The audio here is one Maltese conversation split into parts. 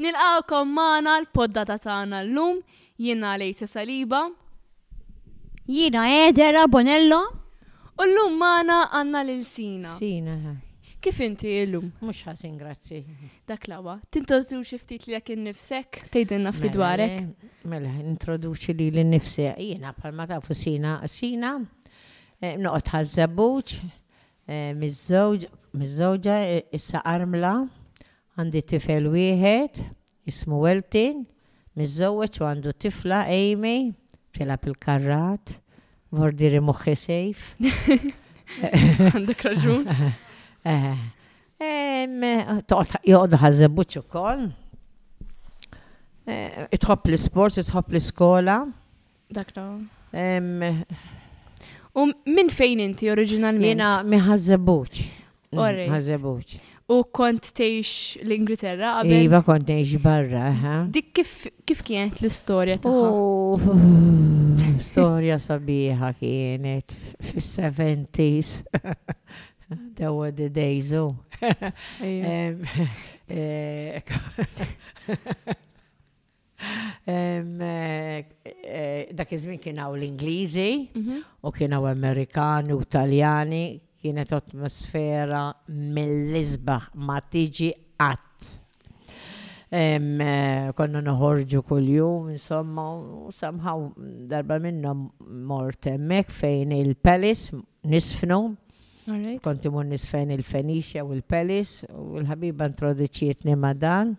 Nilqakom magħna l-poddata tagħna llum jiena Lejsa Saliba. Jiena Edera Bonello. U llum magħna għandna lil Sina. Sina. Kif inti illum? Mhux ħasin, grazzi. Dak lawa, tintroduċi ftit li jekk innifsek, tgħidilna ftit mela, dwarek. Eh, mela, introduċi li li nifsek. Jiena bħalma tafu sina, sina, eh, noqgħod ħażżebbuġ, Miżżewġa, issa armla, għandi tifel wieħed, ismu Elton, miżżewweġ u għandu tifla, Amy, tilgħab il-karrat, mordiri moħħi sejf. Għandek raġun. Joqgħod ħażebbuċ ukoll. Itħobb l-isports, itħobb l-iskola. Dak ta' U minn fejn inti oriġinalment? Jiena minn Ħażebuċ. Ħażebuċ. U kont tgħix l-Ingilterra qabel? Iva kont tgħix barra, ħa. Dik kif kif kienet l-istorja tagħha? Storja sabiħa kienet fis-70s. There were the days, oh. Eh, eh, dak iż-żmien kien hawn l-Ingliżi mhm. u kien hawn Amerikani u Taljani kienet atmosfera mill-isbaħ ma tiġi qatt. Eh, konna noħorġu kull-jum, insomma, u samħaw darba minnhom mort hemmhekk fejn il-Pelis nisfnu. Konti mun nisfen il-Fenicia u l-Pelis u l-ħabiba introduċietni ma' dan.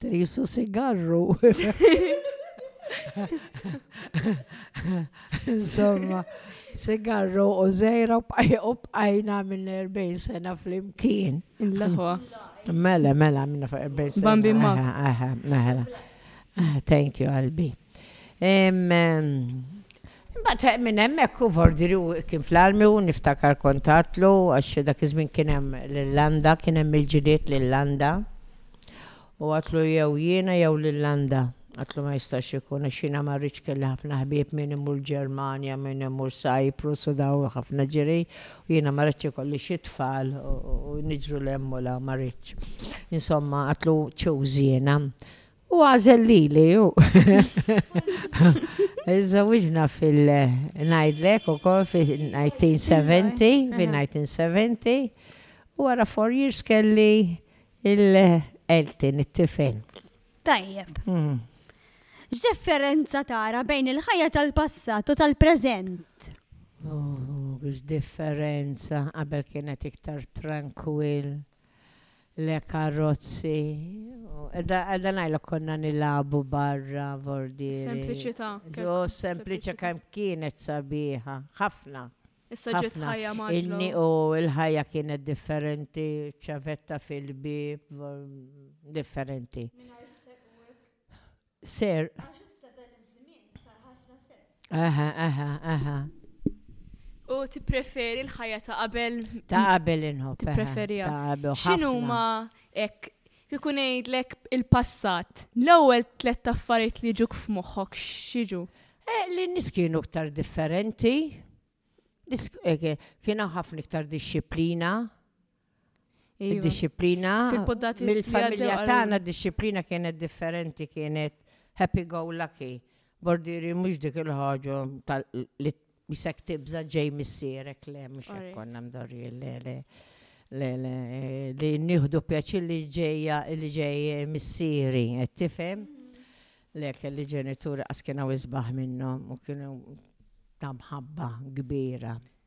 Trisu sigarru. Insomma, sigarru u zejra u bqajna minn 40 sena fl-imkien. L-ħwa. Mela, mela, minna fuq 40 sena. Bambi ma. Mela. Ah, thank you, Albi. Imbagħad eh, minn hemmhekk u vordiri kien fl-armi u niftakar kontatlu għax dak iż-żmien kien hemm l-Irlanda, kien hemm il-ġilied l-Irlanda. U għatlu jew jiena jew l-Irlanda. Għatlu ma jistax ikun għax jiena marriċ kelli ħafna ħbieb minn imur Ġermanja, minn imur Cyprus u daw ħafna ġiri. U jiena marriċ ikolli xi tfal u niġru l-emmula marriċ. Insomma, għatlu ċuż jiena. U għazel li li ju. Zawġna fil-najdlek u kol fil-1970, fil-1970, u għara for years kelli il-eltin, it-tifel. Tajjeb. Hmm. X'differenza tara bejn il-ħajja tal-passat u tal-preżent? Oh, x'differenza qabel kienet iktar tranquil. Le karrozzi. Għadda ngħidlek konna nilagħbu barra bordieri. Sempliċità. Jo, sempliċa kemm kienet sabiħa. Ħafna. Issa ġiet ħajja maġla. U l-ħajja kienet differenti, ċavetta fil-bib, differenti. ser. Għax issa dan iż-żmien sar ħafna sens. Aha, aha, aha. U tippreferi l-ħajja ta' qabel. Ta' qabel inħobb. Tippreferiha. Ta' qabel. X'inhuma hekk kieku ngħidlek il-passat, l-ewwel tliet affarijiet li ġuk f'moħħok x'jiġu? Eh, li nis kienu ktar differenti, eh, kiena ħafna iktar disċiplina, Id-disciplina. Mill-familja tagħna d-disciplina kienet differenti, kienet happy go lucky. Bordiri mhux dik il-ħaġa li jisek tibża ġej missierek le mhux hekk konna mdorri le le le le li nieħdu pjaċi li ġejja li ġej missieri qed tifhem le kelli ġenituri qas kienu isbaħ minnhom u kienu ta' mħabba kbira.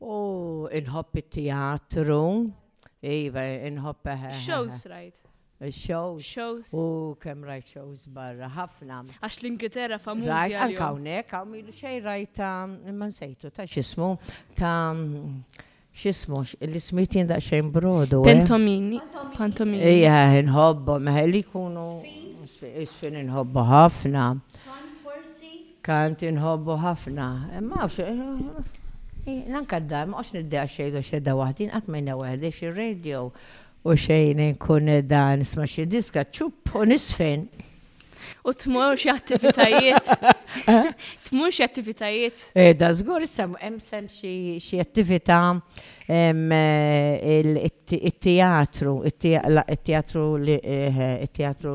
U inħobb it-teatru. Iva, inħobb eh, eh, eh, Shows, right? Shows. Shows. U kem rajt shows barra, ħafna. Għax l-Ingilterra famuża. Rajt, anka hawnhekk hawn ilu xej rajt ta' imma nsejtu ta' x'ismu ta' x'ismu l-ismiet jien daqsxejn brodu. Pantomini. Pantomini. Ija, inħobbu, meħe li jkunu. Isfin inħobbu ħafna. Kant inħobbu ħafna, imma nafx għax nanka d-dar ma qgħodx niddeha xejn u xedda waħdi, jien qatt ma jnejha waħdi xi radio u xejn inkun qiegħda nisma' xi diska ċupp u nisfen. U tmur xi attivitajiet? Tmur xi attivitajiet? Eh, da żgur issa hemm sem xi attività it-teatru, it-teatru eh, it-teatru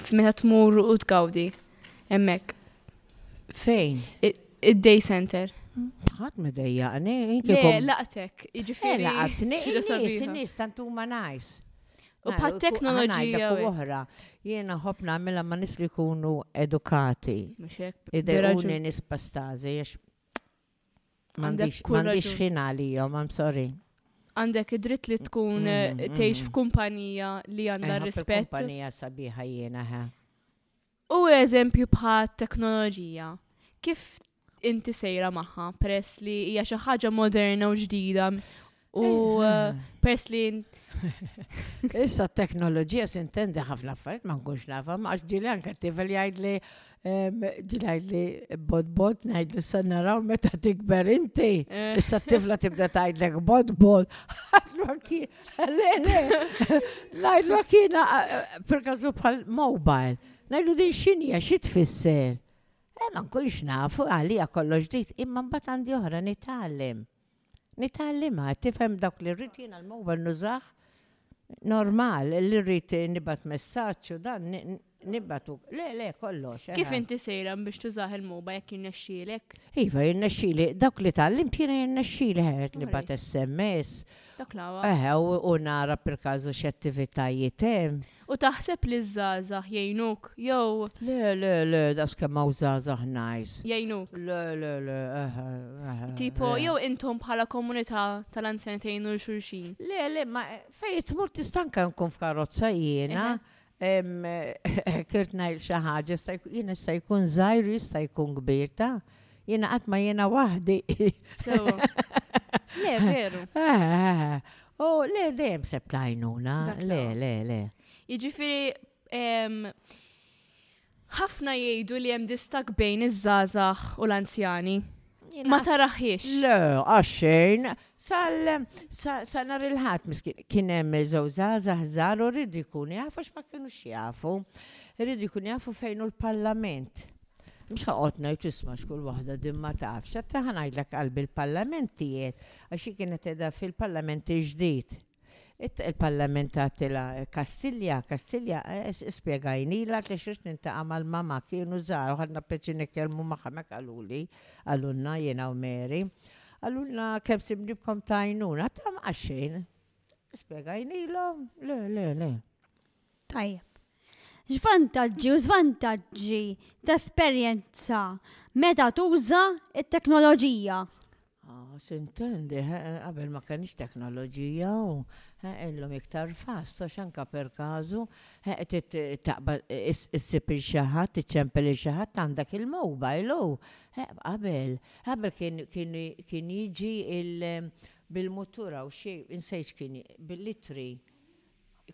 F'meta tmur u tgawdi. Hemmhekk. Fejn? Id-day center. Ħadd ma dejjaqni. Le, laqtek. Jiġifieri. Laqatni. Nis, nis tantu ma nice. U pa teknoloġija. Oħra, jiena ħob nagħmilha ma nis li jkunu edukati. Mhux hekk. Idejuni nispastażi, M'għandix m'għandix ħin għalihom, I'm sorry. Għandek id-dritt li tkun mm, eh, mm, tgħix mm. f'kumpanija li għandha rispett. Kumpanija sabiħa jiena ħa. U eżempju bħal teknoloġija. Kif inti sejra magħha peress li hija xi ħaġa moderna u ġdida U pers li. Issa t-teknoloġija sintendi ħafna affarijiet ma nkunx nafa, ma għax ġili anke tifel jgħid li ġilaj li bod bod najd li sanna raw meta tikber inti. Eh. Issa t-tifla tibda tajd lek bod bod. Għadlwaki, l-għadlwaki fil-kazu bħal mobile. Najdu din xinja, xie tfisser? Eh, ma nkunx nafu għalija kollox dit, imma mbagħad għandi oħra nitgħallem. Nitgħallimha, tifhem dawk li rrid jiena l-mobile nużah normal, li rrid nibgħat messaġġ u dan nibgħat u le le kollox. Kif eh. inti sejra biex tużah il-mobile jekk jinnexxielek? Iva, jinnexxieli, dawk li tgħallimt jiena jinnexxieli ħed nibgħat SMS. Dak lawa. Eħe, u nara per każu x'attivitajiet hemm. U taħseb li ż-żgħażagħ jgħinuk jew. Le, le, le, daqs kemm hawn żgħażagħ ngħis. Jgħinuk. Le, le, le, eh, eh, eh, Tipo, le. jew intom bħala komunità tal-anzjani tgħinu l xulxin. Le, le, ma fej tmur tistanka nkun f'karozza jiena. em, Kirt ngħid xi ħaġa, jista' jkun- jien jista' jkun żgħir, jista' jkun kbir ta' Jiena qatt ma jiena waħdi. Sewa. Le, veru. U le, dejjem se plajnuna. Dak Le, l-għan. le, le. Jiġifieri em, ħafna jgħidu li hemm distak bejn iż-żgħażagħ u l-anzjani. Jiena Ma qatt- taraħiex. Le, għaxxejn, sal sa- sa nar il-ħat miskin. Kien hemm żewġ żgħażagħ żgħar u rridu jkunu jafu x'ma kienu x'jafu. Rridu jkunu jafu fejn hu l-parlament. Mhux ħaqgħod ngħid isma' x'kull waħda din ma tafx, għatta ħa ngħidlek qalbi l-Parlament tiegħek għax hi kienet qiegħda fil-Parlament il-ġdid. Il-Parlament għatilha Kastilja, Kastilja, spjegajnilha għatlek xiex nintaqa' mal-mama kienu żgħar u ħadna peċi nitkellmu magħha mek qaluli, qalulna jiena u Mary. Qalulna kemm sibnibkom tajnuna, tam għaxxejn. Spjegajnilhom, le, le, le. Tajjeb. X'vantaġġi u żvantaġġi tesperjenza meta tuża t-teknoloġija? Ah, sintendi, qabel ma kenix teknoloġija u illum iktar fast, għax anka per każu taqba issib il xi ħadd, iċċempel il xi ħadd għandek il-mobile u qabel, qabel kien jiġi bil-mutura u xi insejx kien bil-litri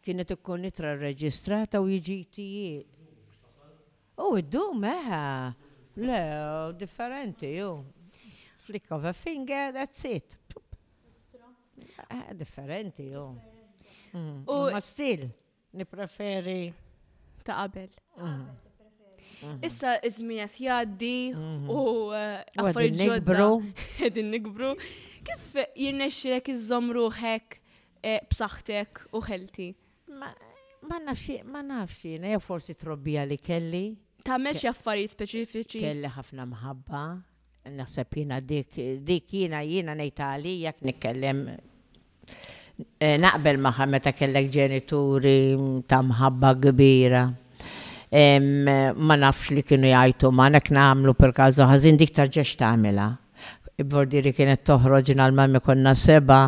Kienet ikkun ittra rreġistrata u jiġi TE. U ddum, eħe. Le, differenti, hu. Flick of a finger, that's it. Differenti, hu. U ma stil, nipreferi. Ta' qabel. Issa iż-żmien qed jgħaddi u affarijiet ġodda. Qegħdin nikbru. Kif jirnexxielek iżżomm ruħek b'saħħtek u healthy. Ma nafx, ma nafx jiena, jew forsi trobbija li kelli. Tagħmel xi affarijiet speċifiċi? Kelli ħafna mħabba, naħseb jiena dik, dik jiena jiena ngħid għalija nitkellem eh, naqbel maħa meta kellek ġenituri ta' mħabba kbira. Ma nafx li kienu jgħajtu ma nek namlu per kazu ħażin dik tarġex tagħmilha. Bordiri kienet toħroġ nal-mami konna seba'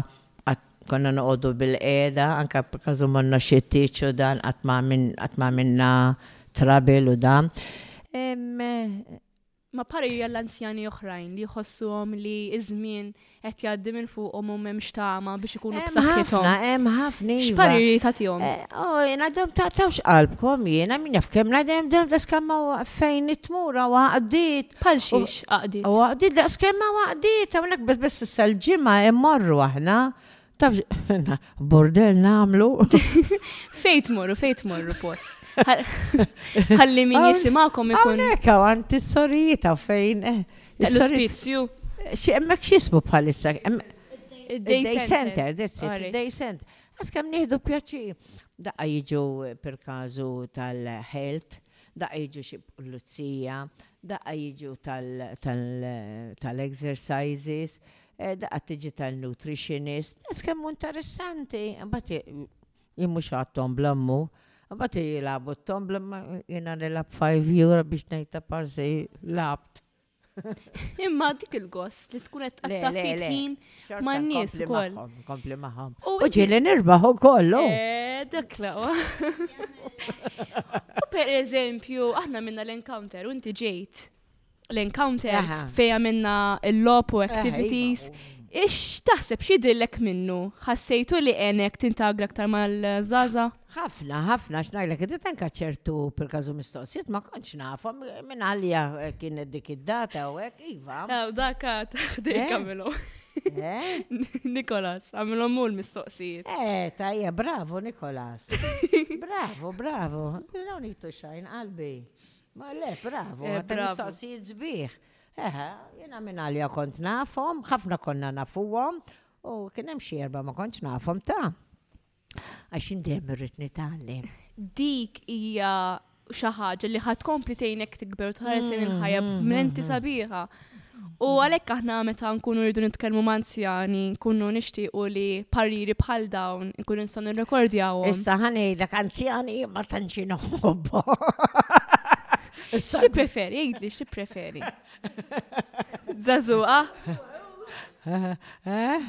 Qatt konna noqogħdu bil-qiegħda, anke f'każu mort noxxittiċ u dan qatt ma qatt ma għamilna trouble u dan. Ma pari għal anzjani oħrajn li jħossuhom li iż-żmien qed jgħaddi minn fuqhom u m'hemmx tama biex ikunu b'saħħithom. Ħafna, hemm ħafna. Iva. X'pariri tagħtihom? Eh, oh, jiena dom taqtawx qalbkom jiena min jaf kemm ngħidem dom tiskammaw fejn it-tmura u għaqdiet. Bħal xiex għaqdiet. U għaqdiet daqs kemm għaqdiet hawnhekk biss biss issa l-ġimgħa immorru aħna. Taf bordel nagħmlu. Fejt morru, fejt morru post. Ħalli min jisimakom ikun. Hawnhekk hawn tis-sorita fejn. Eh, L-ospizju. Xi hemmhekk x'ismu bħalissa. Day Center, that's it, Day Center. Għas kem nieħdu pjaċi. Daqqa jiġu per kazu tal-health Daqqa jiġu xi pulizija, daqqa jiġu tal-exercises, daqqa tiġi tal-nutritionist. Nies kemm hu interessanti, imbagħad jien mhux ħadd tombla mmu, imbagħad jilagħbu t-tombla jiena nilgħab five euro biex ngħidha parsi labt. Imma dik il-gost li tkun qed taqta' ftit ħin ma' nies ukoll. Kompli magħhom. U ġieli nirbaħ ukoll. Oh. Eh, dak lawa. U per eżempju, aħna minna l-encounter, u inti ġejt l-encounter fejja minna l-lop u activities. Ix taħseb xidillek minnu? Ħassejtu li għenek tintagra aktar mal-zaza? Ħafna, ħafna, xnajlek, id tenka ċertu per kazu mistoqsijiet ma konċ nafhom minn għalija eh, kienet dik id-data u hekk iva. Ew daka taħdejk eh? għamilu. Eh? Nikolas, għamilu mu l-mistoqsijiet. Eh, tajja, bravo Nikolas. Bravo, bravo. Niraw nitu xajn qalbi. Ma le, bravo, għatta mistoqsijiet zbieħ. Eħe, jena minn għalija kont nafhom, ħafna konna nafuhom u kien hemm xi erba' ma kontx nafhom ta' Għax jien dejjem irrid nitgħallem. Dik hija xi ħaġa li ħadd kompli tgħinek tikber tħares in il-ħajja mm-hmm. b'menti sabiħa. U għalhekk aħna meta nkunu rridu nitkellmu manzjani, nkunu nixtiequ li pariri bħal dawn nkunu nistgħu nirrekordjawhom. Issa ħanejlek anzjani ma tantx inħobbu. Xi preferi, jgħidli xi preferi. Zazuqa? Eh?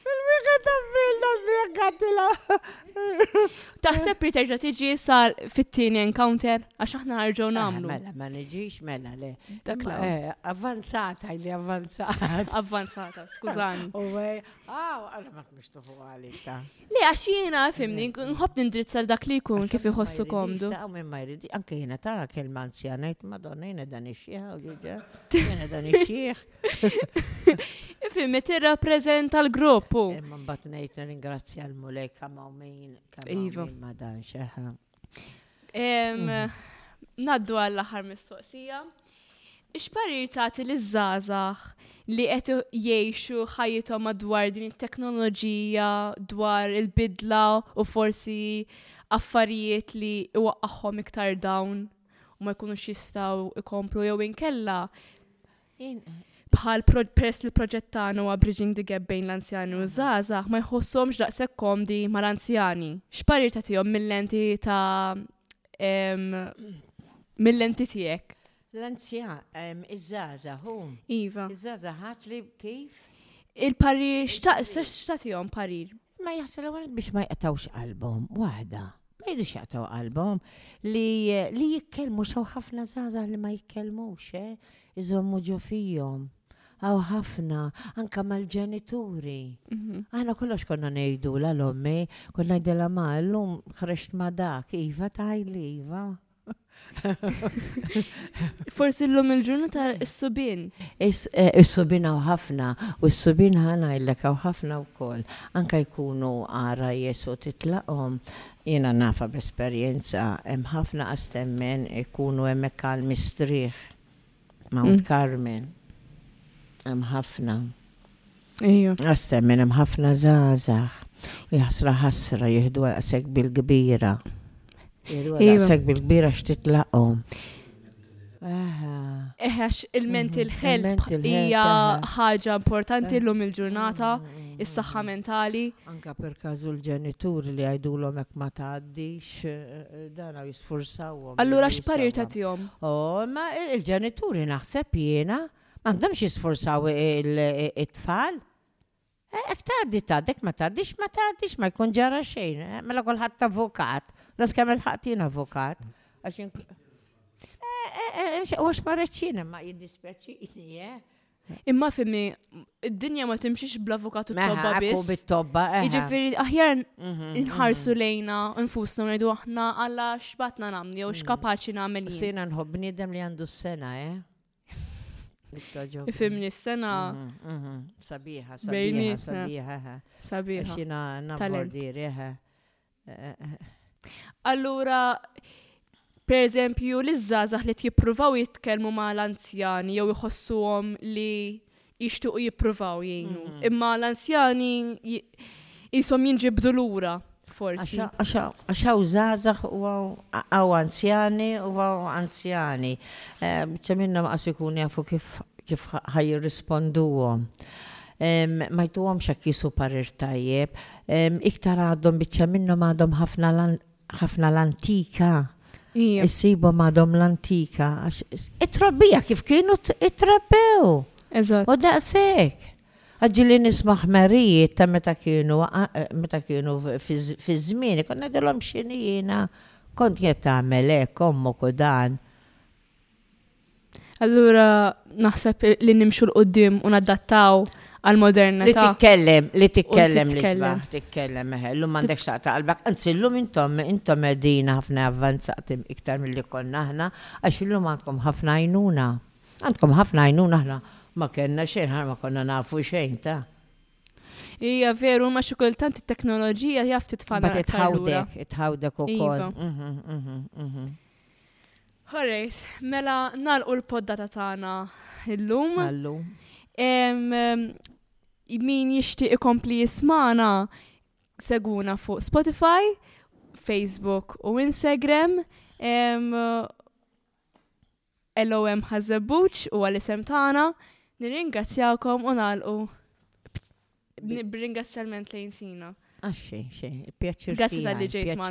Fil-wika ta' filda sbieħ kattila. Taħseb li terġa' tiġi sal fit-tieni encounter għax aħna ħarġu nagħmlu. Mela, ma niġix mela le. Dak la. Eh, avvanzata li avvanzata. Avvanzata, skużani. U għaj, għaw, għalla ma tmux tuħu għalik ta. Le, għax jiena fimni, nħobb nindrizza dak li jkun kif iħossu komdu. Għaw, minn ma jridi, anke jiena ta' kelma anzjanajt, madonna jiena dan ix-xieħ, jiena dan ix-xieħ. Fimmi tirrappreżenta l-grupp. u- Imma mbagħad ngħid nirringrazzja l-mulej kemm hawn min kemm hawn Iva. min ma dan xeħa. Em, Mhm. Naddu għall-aħħar mistoqsija. X'parir tagħti liż-żgħażagħ li qed jgħixu ħajjithom madwar din it-teknoloġija dwar il-bidla u forsi affarijiet li iwaqqagħhom iktar dawn u ma jkunux jistgħu ikomplu jew inkella bħal peress li l-proġett tagħna huwa Bridging the Gap bejn l-anzjani u żgħażagħ ma jħosshomx daqshekk komdi mal-anzjani. X'parir tagħtihom mill-lenti ta' mill-lenti tiegħek? L-anzja, iż-żaza, hu. Iva. Iż-żaza ħat li kif? Il-parir, x'taqsihom parir? Imma jaħsel għawanet biex ma jqtawx qalbhom, waħda. Ma jridux jaqtaw qalbhom li li jikkellmu xaw ħafna żgħażagħ li ma jikkellmux, eh? iżommu ġo fihom. Għaw ħafna, anka mal-ġenituri. Mhm. Aħna kollox konna ngħidu la l-ommi, konna ngħidilha ma llum ħreġt ma dak, iva tajli, iva. Forsi l-lum il-ġurnata s-subin. Is-subin eh, għaw ħafna, u s-subin ħana illek għaw ħafna u kol. Anka jkunu għara jesu titlaqom, jena nafa b'esperienza, hemm ħafna għastemmen ikunu hemmhekk għal mistrieħ. Mount Carmel. Hemm ħafna. Ejja. Għastemmen hemm ħafna żgħażagħ. Jaħsra ħasra jieħdu għasek bil-kbira. Jieħdu għasek bil-kbira x'titlaqhom. Eħax il-mental mhm. health hija ħaġa importanti eh. l-lum il-ġurnata, mm, mm, mm. is-saħħa mentali. Anka per kazu l-ġenituri li għajdulhom hekk ma tgħaddix. Dana jisfurzawhom. Allura x'parir tagħtihom? Oh, ma il-ġenituri naħseb jiena m'għandhomx jisfurzaw it-tfal. Eh, ek tgħaddi tgħaddek ma tgħaddix ma tgħaddix ma jkun ġara xejn, eh, mela kulħadd avukat. Das kemm il-ħadd jien avukat. Għax eh, għax ma reċċina ma jiddispjaċini, Imma fimni, id-dinja ma timxiex bl-avukat u t-tobba biss. bit-tobba. Iġifiri, aħjar mhm, nħarsu mhm. lejna nfusna u ngħidu aħna għalla x'batna nagħmlu jew mhm. x'kapaċi nagħmel. Sina nħobb bniedem li għandu s-sena, eh? Fimni s-sena. Sabiħa, sabiħa, sabiħa. Sabiħa. Xina nabordiri, eh? Allura, per eżempju, li żgħażagħ li jippruvaw jitkellmu ma' l-anzjani jew iħossuhom li jixtiequ jippruvaw jgħinu. Mm. Imma l-anzjani jisom jinġibdu lura forsi. Għaxaw zazax u għaw anzjani u għaw anzjani. Eh, bċa minna ma għasikun jafu kif kif ħaj jirrispondu għom. Majtu għom xak jisu parir tajjeb, Iktar għadhom biċċa minnhom għadhom ħafna ħafna l-antika. Issibhom għadhom l-antika. It-trabbija kif kienu it-trabbew. Eżatt. U daqshekk. Għagġili nisma ħmerijiet ta' meta kienu, meta kienu fi żmien, konna dilhom xinijina, kont jett għamel hekk, ommok u dan. Allura naħseb li nimxu l-qoddim u nadattaw għal-modernità. Li titkellem, li titkellem li xbaħ, titkellem meħel, l-lum għandek xaqta qalbak. Anzi, l-lum intom, intom edina ħafna avvanzaqtim iktar mill-li konna ħna, għax l-lum għandkom ħafna għajnuna. Għandkom ħafna għajnuna ħna ma kena xejn, ħna ma konna nafu xejn ta' Ija veru, ma xi kultant it-teknoloġija jaf titfana. Bat itħawdek, itħawdek ukoll. Iva. Mhm, mhm, mhm. Alright, mela nalqu l-poddata tagħna illum. Għallu. Min jixtieq ikompli jismana seguna fuq Spotify, Facebook u Instagram. LOM ħazzebbuċ u għal-isem tagħna. Nirringrazzjakom u nalqu b'ringrazzjament lejn sina. Għaxxi, xejn, pjaċir. Grazzi tal-li ġejt ma'